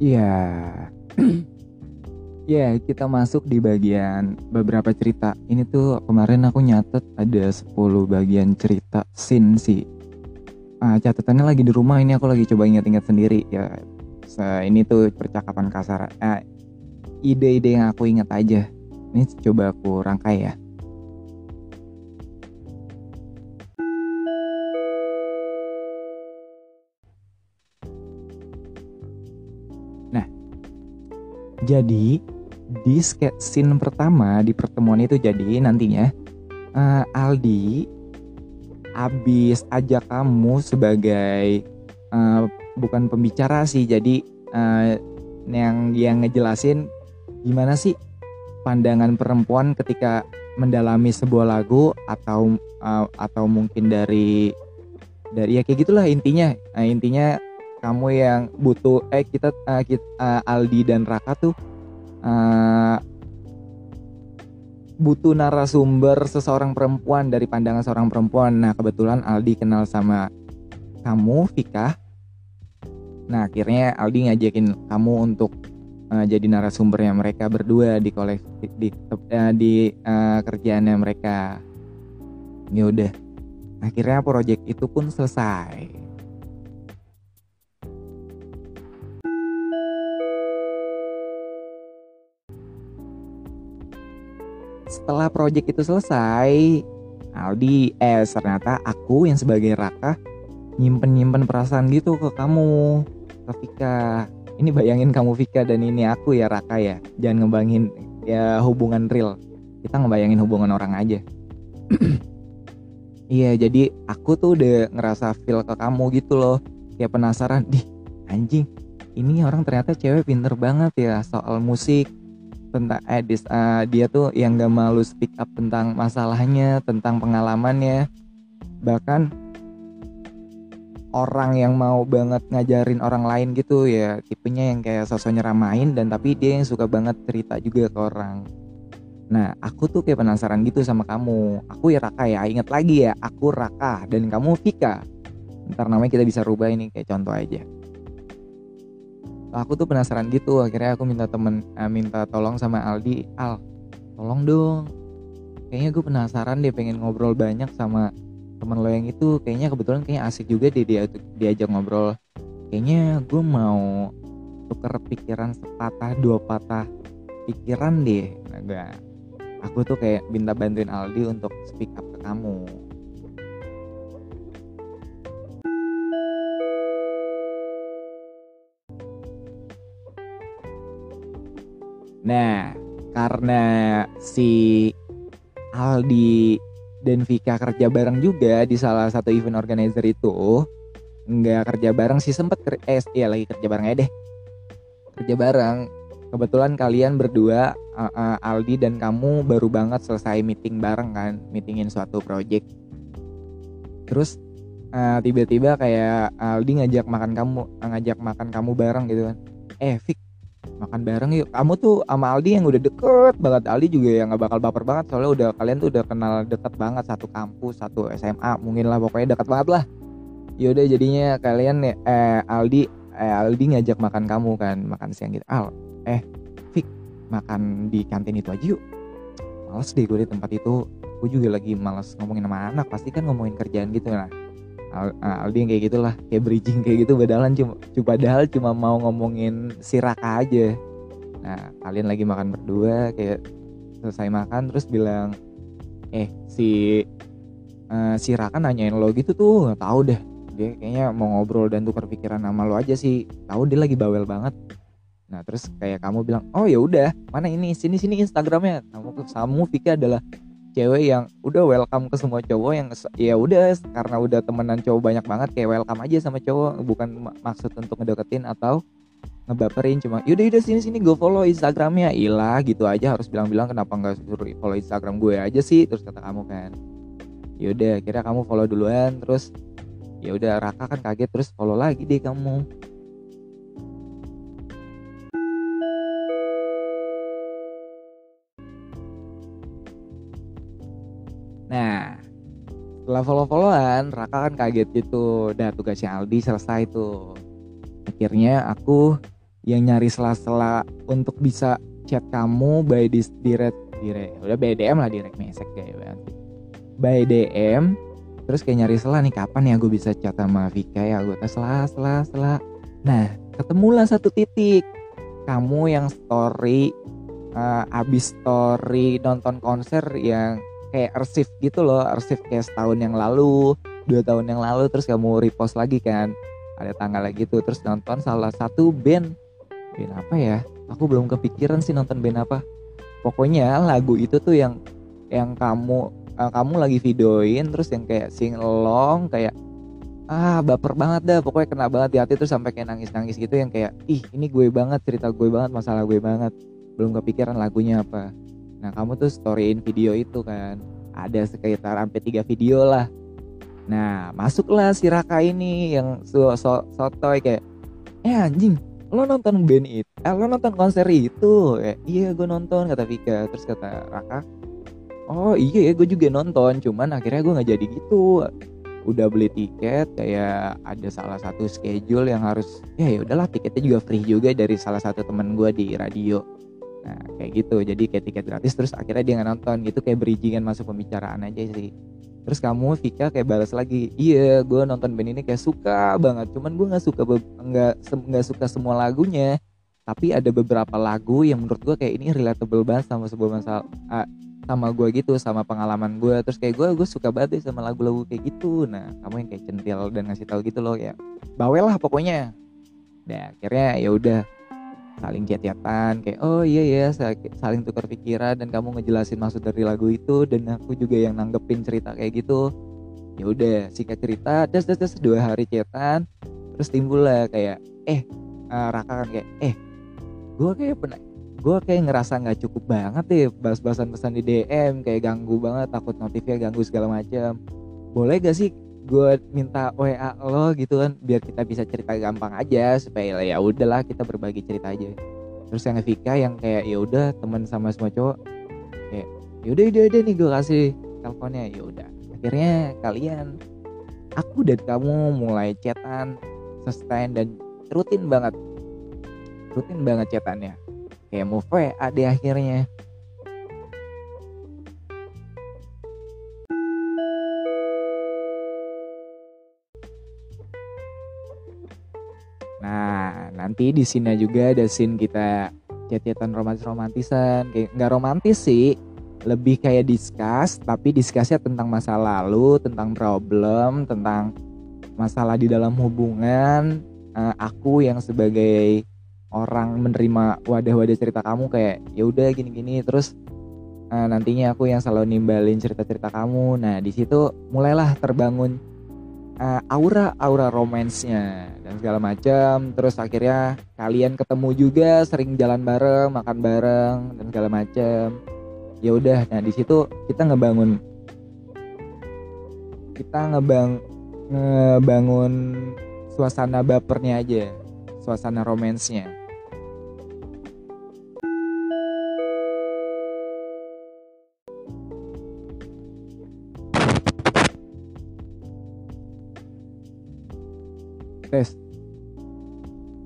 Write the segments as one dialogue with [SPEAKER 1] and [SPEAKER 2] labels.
[SPEAKER 1] Iya. Ya, kita masuk di bagian beberapa cerita. Ini tuh kemarin aku nyatet ada 10 bagian cerita scene sih. Ah, catatannya lagi di rumah ini aku lagi coba ingat-ingat sendiri ya. Ini tuh percakapan kasar. Eh, ide-ide yang aku ingat aja. Ini coba aku rangkai ya. Jadi di scene pertama di pertemuan itu jadi nantinya eh, Aldi abis ajak kamu sebagai eh, bukan pembicara sih jadi eh, yang yang ngejelasin gimana sih pandangan perempuan ketika mendalami sebuah lagu atau eh, atau mungkin dari dari ya kayak gitulah intinya. Nah, intinya kamu yang butuh eh kita eh, kit- eh, Aldi dan Raka tuh eh, butuh narasumber seseorang perempuan dari pandangan seorang perempuan. Nah kebetulan Aldi kenal sama kamu Vika. Nah akhirnya Aldi ngajakin kamu untuk eh, jadi narasumbernya mereka berdua di koleksi di eh, di eh, kerjaannya mereka. Ya udah. Akhirnya proyek itu pun selesai. Setelah proyek itu selesai Aldi eh ternyata aku yang sebagai Raka nyimpen nyimpen perasaan gitu ke kamu. Ke Vika. Ini bayangin kamu Vika dan ini aku ya Raka ya. Jangan ngebangin ya hubungan real. Kita ngebayangin hubungan orang aja. Iya jadi aku tuh udah ngerasa feel ke kamu gitu loh. Kayak penasaran di anjing ini orang ternyata cewek pinter banget ya soal musik tentang eh, dis- eh, dia tuh yang gak malu speak up tentang masalahnya tentang pengalamannya. Bahkan orang yang mau banget ngajarin orang lain gitu ya tipenya yang kayak sosok nyeramain dan tapi dia yang suka banget cerita juga ke orang. Nah aku tuh kayak penasaran gitu sama kamu. Aku ya Raka ya ingat lagi ya aku Raka dan kamu Vika. Ntar namanya kita bisa rubah ini kayak contoh aja aku tuh penasaran gitu akhirnya aku minta temen eh, minta tolong sama Aldi. Al tolong dong. Kayaknya gue penasaran deh pengen ngobrol banyak sama temen lo yang itu. Kayaknya kebetulan kayaknya asik juga deh dia diajak ngobrol. Kayaknya gue mau tuker pikiran sepatah dua patah pikiran deh. Nah, gue aku tuh kayak minta bantuin Aldi untuk speak up ke kamu Nah, karena si Aldi dan Vika kerja bareng juga di salah satu event organizer itu, nggak kerja bareng sih sempet ker- eh iya lagi kerja bareng aja deh. Kerja bareng. Kebetulan kalian berdua uh, uh, Aldi dan kamu baru banget selesai meeting bareng kan, meetingin suatu project. Terus uh, tiba-tiba kayak Aldi ngajak makan kamu, ngajak makan kamu bareng gitu kan. Eh, Vik, makan bareng yuk. Kamu tuh sama Aldi yang udah deket banget. Aldi juga yang nggak bakal baper banget. Soalnya udah kalian tuh udah kenal deket banget. Satu kampus satu SMA mungkin lah. Pokoknya deket banget lah. Yaudah jadinya kalian ya- eh Aldi eh Aldi ngajak makan kamu kan. Makan siang gitu. Al eh Fik makan di kantin itu aja yuk. Males deh gue di tempat itu. Gue juga lagi males ngomongin sama anak. Pasti kan ngomongin kerjaan gitu lah ah, Aldi yang kayak gitulah kayak bridging kayak gitu badalan cuma cuma padahal cuma mau ngomongin si Raka aja. Nah kalian lagi makan berdua kayak selesai makan terus bilang eh si eh, si Raka nanyain lo gitu tuh nggak tahu deh. Dia kayaknya mau ngobrol dan tukar pikiran sama lo aja sih. Tahu dia lagi bawel banget. Nah terus kayak kamu bilang oh ya udah mana ini? Sini sini Instagramnya. Kamu kamu Vika adalah cewek yang udah welcome ke semua cowok yang ya udah karena udah temenan cowok banyak banget kayak welcome aja sama cowok. Bukan ma- maksud untuk ngedeketin atau ngebaperin cuma yaudah yaudah sini sini gue follow instagramnya. Ilah gitu aja harus bilang-bilang kenapa nggak suruh follow instagram gue aja sih? Terus kata kamu kan yaudah kira kamu follow duluan. Terus ya udah Raka kan kaget terus follow lagi deh kamu setelah follow-followan, Raka kan kaget gitu. Udah tugasnya Aldi selesai tuh. Akhirnya aku yang nyari sela-sela untuk bisa chat kamu by di direct direct. Udah by DM lah direct message kayak banget by DM terus kayak nyari sela nih kapan ya gue bisa chat sama Vika ya? Gue tes sela sela sela. Nah ketemulah satu titik. Kamu yang story uh, abis story nonton konser yang kayak arsip gitu loh arsip kayak setahun yang lalu dua tahun yang lalu terus kamu repost lagi kan ada tanggal lagi tuh terus nonton salah satu band. Band apa ya? Aku belum kepikiran sih nonton band apa. Pokoknya lagu itu tuh yang yang kamu uh, kamu lagi videoin terus yang kayak sing along kayak ah baper banget dah pokoknya kena banget di hati terus sampai kayak nangis nangis gitu yang kayak ih ini gue banget cerita gue banget masalah gue banget. Belum kepikiran lagunya apa Nah kamu tuh storyin video itu kan. Ada sekitar sampai tiga video lah. Nah masuklah si Raka ini yang so, so, sotoy kayak Eh anjing lo nonton band itu eh, lo nonton konser itu? Eh, iya gue nonton kata Vika. Terus kata Raka oh iya ya gue juga nonton cuman akhirnya gue nggak jadi gitu. Udah beli tiket kayak ada salah satu schedule yang harus ya ya udahlah tiketnya juga free juga dari salah satu teman gue di radio Nah kayak gitu. Jadi kayak tiket gratis terus akhirnya dia nggak nonton. Gitu kayak bridgingan masuk pembicaraan aja sih. Terus kamu Vika kayak balas lagi iya gue nonton band ini kayak suka banget. Cuman gue nggak suka nggak nggak suka semua lagunya. Tapi ada beberapa lagu yang menurut gue kayak ini relatable banget sama sebuah masalah sama gue gitu sama pengalaman gue terus kayak gue gue suka banget sama lagu-lagu kayak gitu. Nah kamu yang kayak centil dan ngasih tahu gitu loh ya. Bawel lah pokoknya. Nah akhirnya ya udah saling chat-chatan kayak oh iya ya saling tukar pikiran dan kamu ngejelasin maksud dari lagu itu dan aku juga yang nanggepin cerita kayak gitu. Ya udah singkat cerita das das das dua hari chatan terus timbul lah kayak eh uh, Raka kan kayak eh gue kayak pernah gue kayak ngerasa nggak cukup banget deh bahas-bahasan pesan di DM kayak ganggu banget takut notifnya ganggu segala macam. Boleh gak sih gue minta WA lo gitu kan biar kita bisa cerita gampang aja supaya ya udahlah kita berbagi cerita aja. Terus yang Vika yang kayak ya udah teman sama semua cowok. Kayak yaudah yaudah yaudah nih gue kasih teleponnya. Ya udah akhirnya kalian aku dan kamu mulai chatan sustain dan rutin banget. Rutin banget chatannya. Kayak move WA deh akhirnya nanti di sini juga ada scene kita chat-chatan romantis-romantisan. Kayak nggak romantis sih lebih kayak discuss tapi discussnya tentang masa lalu tentang problem tentang masalah di dalam hubungan. Uh, aku yang sebagai orang menerima wadah-wadah cerita kamu kayak ya udah gini-gini. Terus uh, nantinya aku yang selalu nimbalin cerita-cerita kamu. Nah di situ mulailah terbangun uh, aura aura romansnya dan segala macam. Terus akhirnya kalian ketemu juga sering jalan bareng makan bareng dan segala macam. Ya udah nah di situ kita ngebangun kita ngebang ngebangun suasana bapernya aja suasana romansnya tes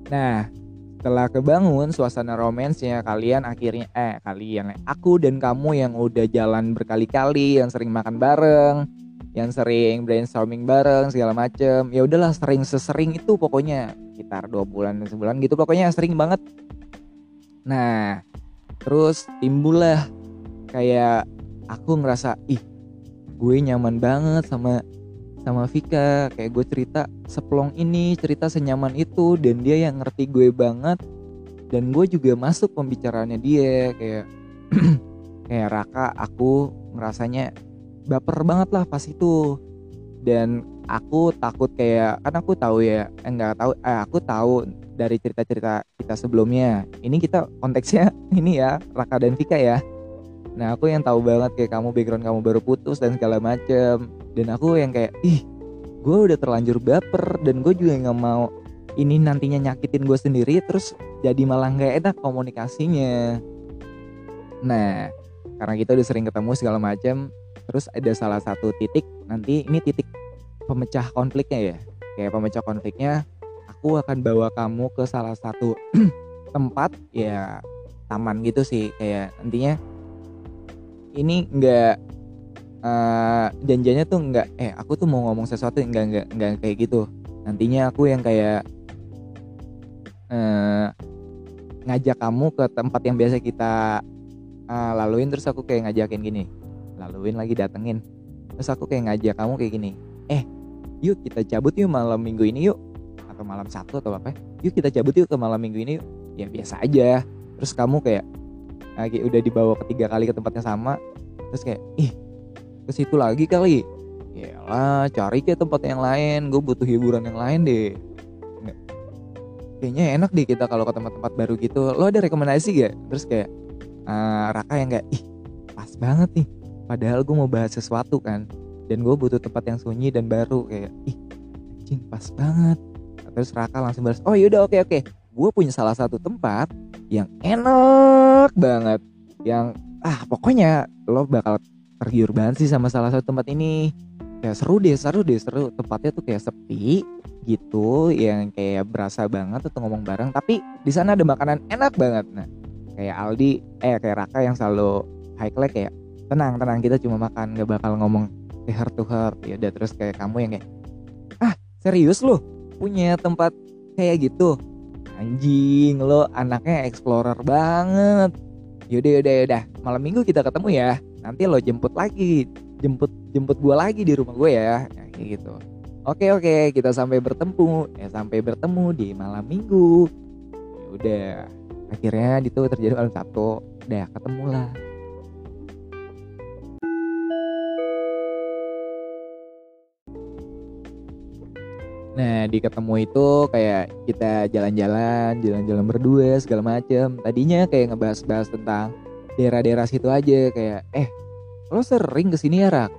[SPEAKER 1] nah setelah kebangun suasana romansnya kalian akhirnya eh kalian aku dan kamu yang udah jalan berkali-kali yang sering makan bareng yang sering brainstorming bareng segala macem. Ya udahlah sering sesering itu pokoknya. Sekitar dua bulan sebulan gitu pokoknya sering banget. Nah terus timbullah kayak aku ngerasa ih gue nyaman banget sama sama Vika. Kayak gue cerita seplong ini cerita senyaman itu dan dia yang ngerti gue banget. Dan gue juga masuk pembicaraannya dia kayak kayak Raka aku ngerasanya baper banget lah pas itu. Dan aku takut kayak kan aku tahu ya eh, enggak tahu eh aku tahu dari cerita-cerita kita sebelumnya. Ini kita konteksnya ini ya Raka dan Vika ya nah aku yang tahu banget kayak kamu background kamu baru putus dan segala macem. Dan aku yang kayak ih gue udah terlanjur baper dan gue juga nggak mau ini nantinya nyakitin gue sendiri terus jadi malah nggak enak komunikasinya. Nah karena kita udah sering ketemu segala macam terus ada salah satu titik nanti ini titik pemecah konfliknya ya. Kayak pemecah konfliknya aku akan bawa kamu ke salah satu tempat ya taman gitu sih. Kayak nantinya ini nggak uh, janjinya tuh nggak eh aku tuh mau ngomong sesuatu nggak nggak nggak kayak gitu. Nantinya aku yang kayak uh, ngajak kamu ke tempat yang biasa kita uh, laluin. Terus aku kayak ngajakin gini laluin lagi datengin. Terus aku kayak ngajak kamu kayak gini eh yuk kita cabut yuk malam minggu ini yuk. Atau malam satu atau apa yuk kita cabut yuk ke malam minggu ini yuk. Ya biasa aja. Terus kamu kayak lagi udah dibawa ketiga kali ke tempatnya sama terus kayak ih ke situ lagi kali. Lah cari ke tempat yang lain gue butuh hiburan yang lain deh. Kayaknya enak deh kita kalau ke tempat-tempat baru gitu. Lo ada rekomendasi gak terus kayak uh, Raka yang kayak ih pas banget nih. Padahal gue mau bahas sesuatu kan dan gue butuh tempat yang sunyi dan baru kayak ih anjing pas banget. Terus Raka langsung balas oh yaudah oke oke. Gue punya salah satu tempat yang enak banget. Yang ah pokoknya lo bakal tergiur banget sih sama salah satu tempat ini. Kayak seru deh seru deh seru. Tempatnya tuh kayak sepi gitu yang kayak berasa banget tuh ngomong bareng. Tapi di sana ada makanan enak banget. Nah kayak Aldi eh kayak Raka yang selalu high kayak tenang tenang kita cuma makan nggak bakal ngomong heart to heart ya udah terus kayak kamu yang kayak ah serius lo punya tempat kayak gitu anjing lo anaknya explorer banget. Yaudah yaudah yaudah. Malam minggu kita ketemu ya. Nanti lo jemput lagi. Jemput jemput gue lagi di rumah gue ya. ya kayak gitu. Oke oke kita sampai bertemu. Ya sampai bertemu di malam minggu. Ya udah akhirnya itu terjadi malam sabtu. Udah ketemu lah Nah di ketemu itu kayak kita jalan-jalan, jalan-jalan berdua segala macem. Tadinya kayak ngebahas-bahas tentang daerah-daerah situ aja kayak eh lo sering ke sini ya Rak?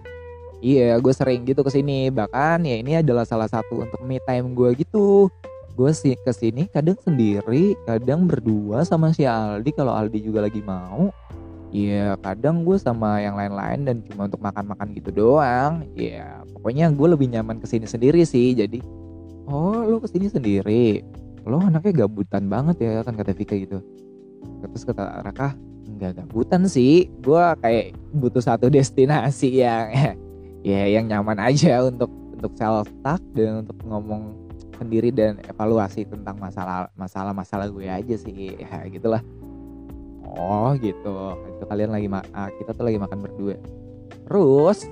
[SPEAKER 1] Iya gue sering gitu ke sini bahkan ya ini adalah salah satu untuk me time gue gitu. Gue sih ke sini kadang sendiri, kadang berdua sama si Aldi kalau Aldi juga lagi mau. Iya kadang gue sama yang lain-lain dan cuma untuk makan-makan gitu doang. Iya pokoknya gue lebih nyaman ke sini sendiri sih jadi oh lo ke sini sendiri? Lo anaknya gabutan banget ya kan kata Vika gitu. Terus kata Raka nggak gabutan sih gue kayak butuh satu destinasi yang ya yang nyaman aja untuk untuk self talk dan untuk ngomong sendiri dan evaluasi tentang masalah masalah masalah gue aja sih. Ya gitulah. Oh gitu. Itu kalian lagi ah, kita tuh lagi makan berdua. Terus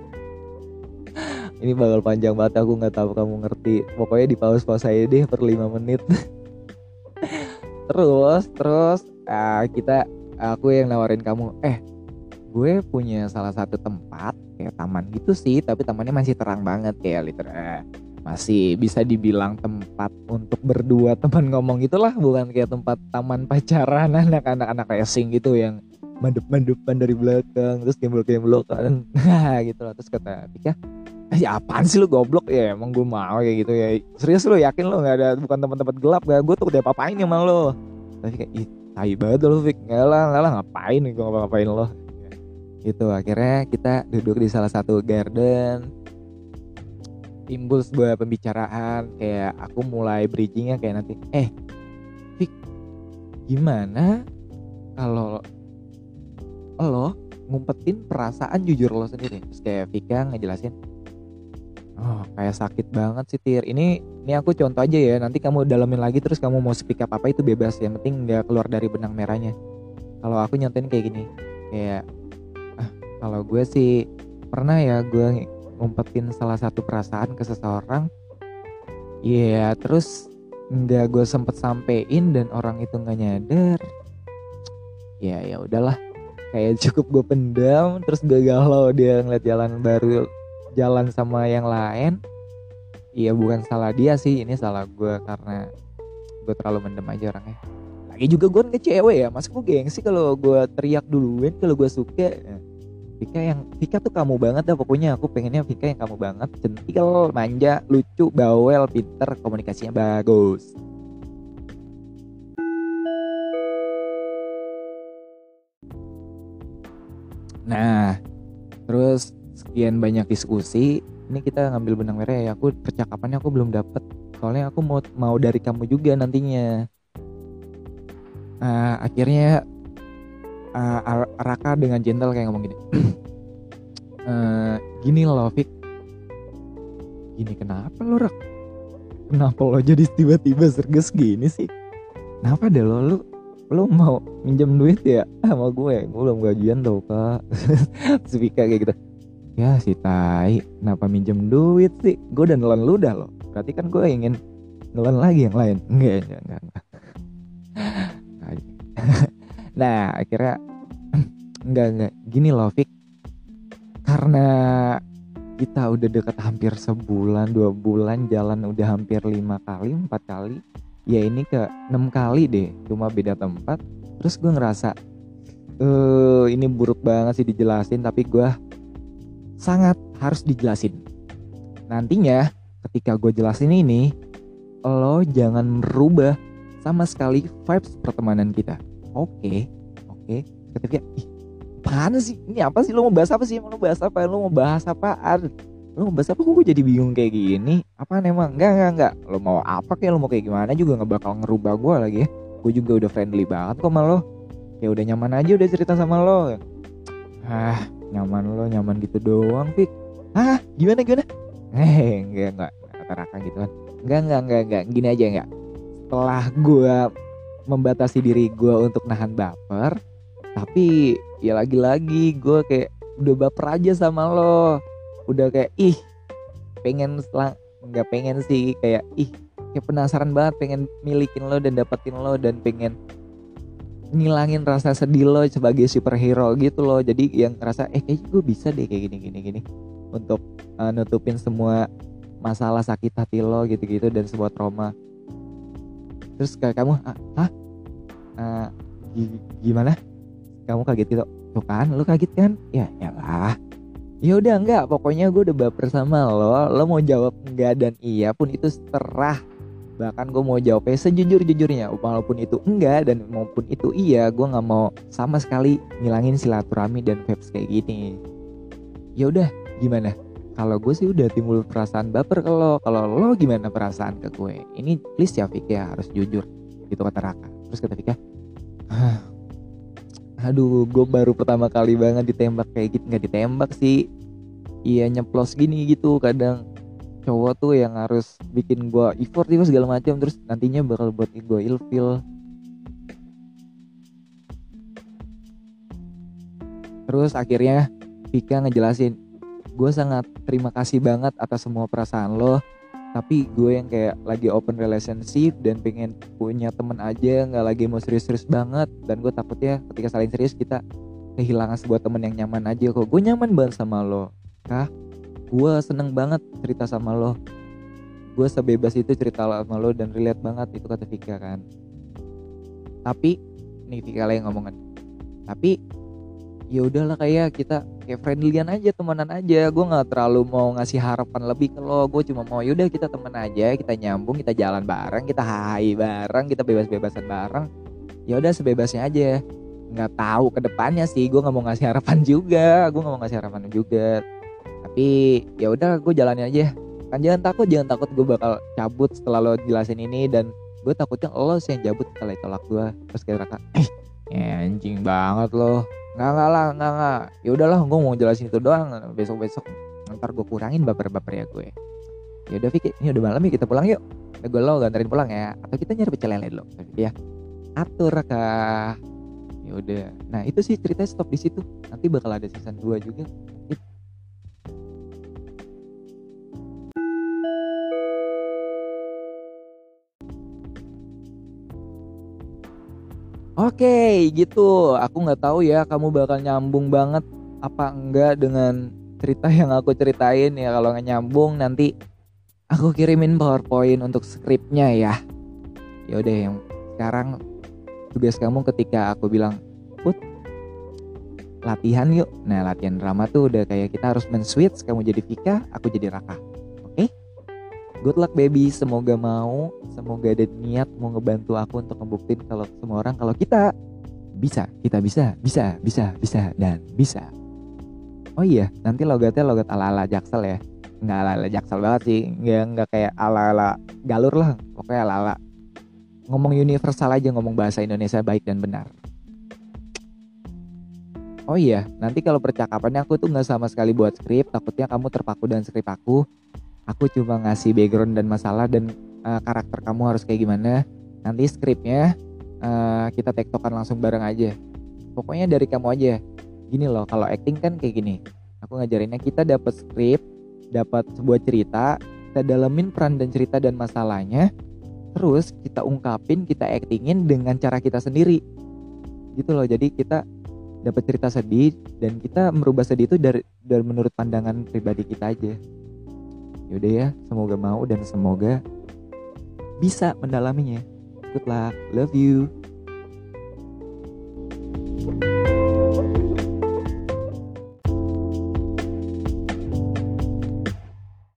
[SPEAKER 1] ini bakal panjang banget aku nggak tahu kamu ngerti. Pokoknya di pause pause aja deh per 5 menit. Terus terus uh, kita aku yang nawarin kamu eh gue punya salah satu tempat kayak taman gitu sih tapi tamannya masih terang banget kayak liter eh, masih bisa dibilang tempat untuk berdua teman ngomong gitulah bukan kayak tempat taman pacaran anak-anak anak racing gitu yang mandep-mandepan dari belakang terus gembel-gembel kan. Gitu lah terus kata Tika ya apaan sih lu goblok? Ya emang gue mau kayak gitu ya. Serius lu yakin lu nggak ada bukan tempat-tempat gelap gak gue tuh udah apa-apain emang lo tapi kayak ih tai banget lu Fik. Nggak lah nggak lah ngapain gue ngapa-ngapain lo gitu akhirnya kita duduk di salah satu garden. Timbul sebuah pembicaraan kayak aku mulai bridgingnya kayak nanti eh Fik gimana kalau lo ngumpetin perasaan jujur lo sendiri? Terus kayak Vika ngejelasin Oh, kayak sakit banget sih Tir. Ini ini aku contoh aja ya. Nanti kamu dalamin lagi terus kamu mau speak up apa itu bebas ya. penting nggak keluar dari benang merahnya. Kalau aku nyontain kayak gini, kayak ah, kalau gue sih pernah ya gue ngumpetin salah satu perasaan ke seseorang. Iya, yeah, terus nggak gue sempet sampein dan orang itu nggak nyadar. Ya ya udahlah. Kayak cukup gue pendam, terus gue galau dia ngeliat jalan baru jalan sama yang lain Iya bukan salah dia sih ini salah gue karena gue terlalu mendem aja orangnya. Lagi juga gue nggak cewek ya mas gue gengsi kalau gue teriak duluan kalau gue suka Vika yang Vika tuh kamu banget dah pokoknya aku pengennya Vika yang kamu banget centil manja lucu bawel pinter komunikasinya bagus. Nah terus sekian banyak diskusi. Ini kita ngambil benang merah ya. Aku percakapannya aku belum dapet. Soalnya aku mau mau dari kamu juga nantinya. Uh, akhirnya uh, Raka dengan gentle kayak ngomong gini. Uh, gini loh Fik. Gini kenapa lo Rak kenapa lo jadi tiba-tiba serges gini sih? Kenapa deh lo? Lu lo mau minjem duit ya sama gue? Gue belum gajian tuh kak. Spika kayak gitu ya si tai kenapa minjem duit sih? Gue udah nelan lu dah lo. Berarti kan gue ingin nelan lagi yang lain. Enggak enggak enggak, enggak. nah akhirnya enggak enggak. Gini loh Fik. Karena kita udah deket hampir sebulan dua bulan jalan udah hampir lima kali empat kali. Ya ini ke enam kali deh. Cuma beda tempat. Terus gue ngerasa eh ini buruk banget sih dijelasin tapi gue sangat harus dijelasin. Nantinya ketika gue jelasin ini, lo jangan merubah sama sekali vibes pertemanan kita. Oke, oke. Ketika, ih, apaan sih? Ini apa sih? Lo mau bahas apa sih? Lo bahas apa? Lo mau bahas apaan? Lo mau bahas apa? Kok gue jadi bingung kayak gini? Apaan emang? Enggak, enggak, enggak. Lo mau apa kayak lo mau kayak gimana juga nggak bakal ngerubah gue lagi ya. Gue juga udah friendly banget kok sama lo. Ya udah nyaman aja udah cerita sama lo. Ah, nyaman lo nyaman gitu doang Fik ah gimana gimana? Eh enggak enggak. Rata-rata gitu kan. Enggak enggak enggak enggak. Gini aja enggak. Setelah gue membatasi diri gue untuk nahan baper tapi ya lagi-lagi gue kayak udah baper aja sama lo. Udah kayak ih pengen setelah nggak pengen sih kayak ih kayak penasaran banget pengen milikin lo dan dapetin lo dan pengen ngilangin rasa sedih lo sebagai superhero gitu loh. Jadi yang ngerasa eh kayaknya gue bisa deh kayak gini gini gini. Untuk uh, nutupin semua masalah sakit hati lo gitu-gitu dan sebuah trauma. Terus kayak kamu ah, uh, gimana? Kamu kaget gitu? Tuh kan lo kaget kan? Ya lah. Ya udah enggak. Pokoknya gue udah baper sama lo. Lo mau jawab enggak dan iya pun itu terah bahkan gue mau jawabnya sejujur jujurnya walaupun itu enggak dan maupun itu iya gue nggak mau sama sekali ngilangin silaturahmi dan vibes kayak gini. Ya udah gimana? Kalau gue sih udah timbul perasaan baper ke lo. Kalau lo gimana perasaan ke gue? Ini please ya Fik ya harus jujur. Gitu kata Raka. Terus kata Fik ya aduh gue baru pertama kali banget ditembak kayak gitu nggak ditembak sih. Iya nyeplos gini gitu kadang cowok tuh yang harus bikin gue effort itu segala macam. Terus nantinya bakal buat gue ilfil terus akhirnya Vika ngejelasin gue sangat terima kasih banget atas semua perasaan lo tapi gue yang kayak lagi open relationship dan pengen punya temen aja nggak lagi mau serius-serius banget. Dan gue takutnya ketika saling serius kita kehilangan sebuah temen yang nyaman aja kok. Gue nyaman banget sama lo kah gue seneng banget cerita sama lo. Gue sebebas itu cerita sama lo dan relate banget itu kata Vika kan. Tapi nih Vika lagi ngomongan tapi ya udahlah kayak kita kayak friendlyan aja temenan aja. Gue nggak terlalu mau ngasih harapan lebih ke lo. Gue cuma mau yaudah kita temen aja kita nyambung kita jalan bareng kita hai bareng kita bebas-bebasan bareng. Ya udah sebebasnya aja. Nggak tahu ke depannya sih gue nggak mau ngasih harapan juga. Gue nggak mau ngasih harapan juga tapi ya udah gue jalanin aja. Kan jangan takut jangan takut gue bakal cabut setelah lo jelasin ini dan gue takutnya lo sih yang cabut setelah tolak gue terus kayak raka eh ya anjing banget lo. Nggak nggak lah nggak nggak. Ya udahlah gue mau jelasin itu doang. Besok besok ntar gue kurangin baper baper ya gue. Ya udah Vicky ini udah malam ya kita pulang yuk. Udah gue lo ganterin pulang ya. Atau kita nyari pecel lele dulu ya. Atur kah ya udah. Nah itu sih ceritanya stop di situ. Nanti bakal ada season 2 juga Oke, gitu. Aku nggak tahu ya kamu bakal nyambung banget apa enggak dengan cerita yang aku ceritain ya. Kalau nggak nyambung nanti aku kirimin PowerPoint untuk skripnya ya. Ya udah yang sekarang tugas kamu ketika aku bilang, "Put, latihan yuk." Nah, latihan drama tuh udah kayak kita harus men-switch, kamu jadi Vika, aku jadi Raka. Good luck baby, semoga mau, semoga ada niat mau ngebantu aku untuk ngebuktiin kalau semua orang kalau kita bisa, kita bisa, bisa, bisa, bisa dan bisa. Oh iya, nanti logatnya logat ala-ala Jaksel ya. Nggak ala-ala Jaksel banget sih, nggak nggak kayak ala-ala Galur lah, pokoknya ala-ala ngomong universal aja ngomong bahasa Indonesia baik dan benar Oh iya, nanti kalau percakapannya aku tuh nggak sama sekali buat skrip, takutnya kamu terpaku dan skrip aku. Aku cuma ngasih background dan masalah dan uh, karakter kamu harus kayak gimana. Nanti skripnya uh, kita tektokan langsung bareng aja. Pokoknya dari kamu aja. Gini loh, kalau acting kan kayak gini. Aku ngajarinnya kita dapat skrip, dapat sebuah cerita, kita dalemin peran dan cerita dan masalahnya, terus kita ungkapin, kita actingin dengan cara kita sendiri. Gitu loh. Jadi kita dapat cerita sedih dan kita merubah sedih itu dari dari menurut pandangan pribadi kita aja yaudah ya semoga mau dan semoga bisa mendalaminya. Good luck love you